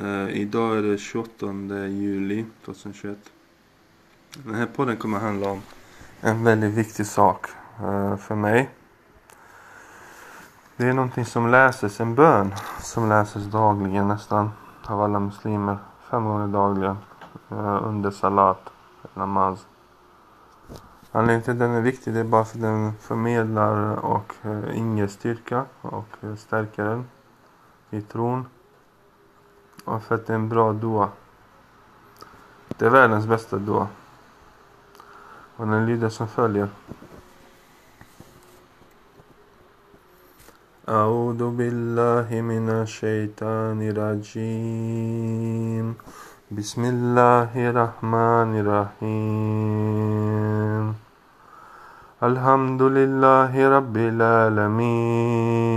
Uh, idag är det 28 juli 2021. Den här podden kommer handla om en väldigt viktig sak uh, för mig. Det är någonting som läses, en bön som läses dagligen nästan av alla muslimer. Fem gånger dagligen uh, under salat, namaz. Anledningen till att den är viktig det är bara för att den förmedlar och inger styrka och stärker den i tron. Det är en bra dua. Det är världens bästa dua. Och den lyder som följer. أعوذ بالله من الشيطان الرجيم بسم الله الرحمن الرحيم الحمد لله رب العالمين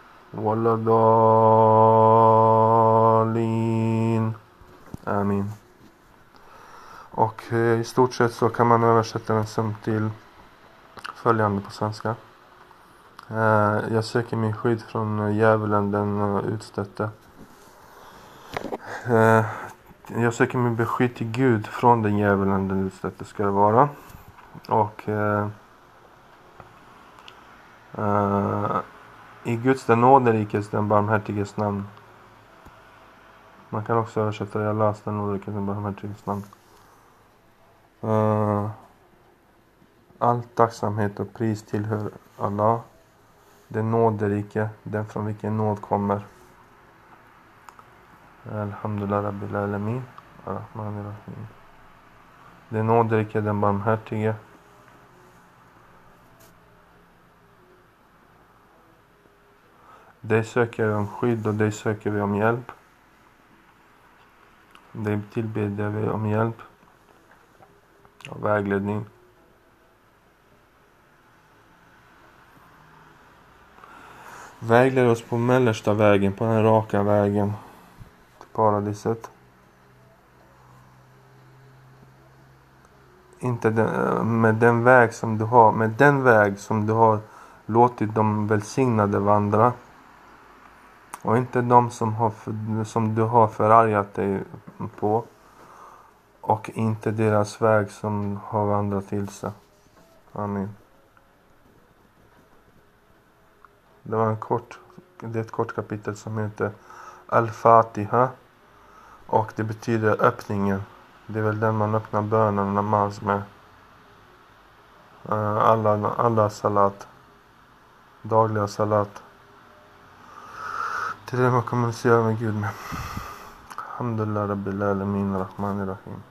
ولا الضالين Amin. Och eh, i stort sett så kan man översätta den som till följande på svenska. Eh, jag söker min skydd från djävulen den utstötte. Eh, jag söker min beskydd till Gud från den djävulen den utstötte ska det vara. Och eh, uh, i Guds den nåderikes den barmhärtiges namn. Man kan också översätta det, jag läste den nåderikes den barmhärtiges namn. Uh, all tacksamhet och pris tillhör Allah. Den nåderike, den från vilken nåd kommer. Alhamdulillah Rabbil Alamin. Ar-Rahman Ar-Rahim. Den nåderike, den barmhärtige. Dig söker vi om skydd och dig söker vi om hjälp. Dig tillbedjar vi om hjälp och vägledning. Vägled oss på mellersta vägen, på den raka vägen till paradiset. Inte den, med den väg som du har, med den väg som du har låtit de välsignade vandra. Och inte de som, har, som du har förargat dig på. Och inte deras väg som har vandrat till sig. Amen. Det var en kort, det är ett kort kapitel som heter Al-Fatiha. Och det betyder öppningen. Det är väl den man öppnar bönen och namaz med. Alla, alla salat. Dagliga salat. Det är det man kommunicerar med Gud med. Alhamdulillah Rabbil Alamin Rahman Rahim.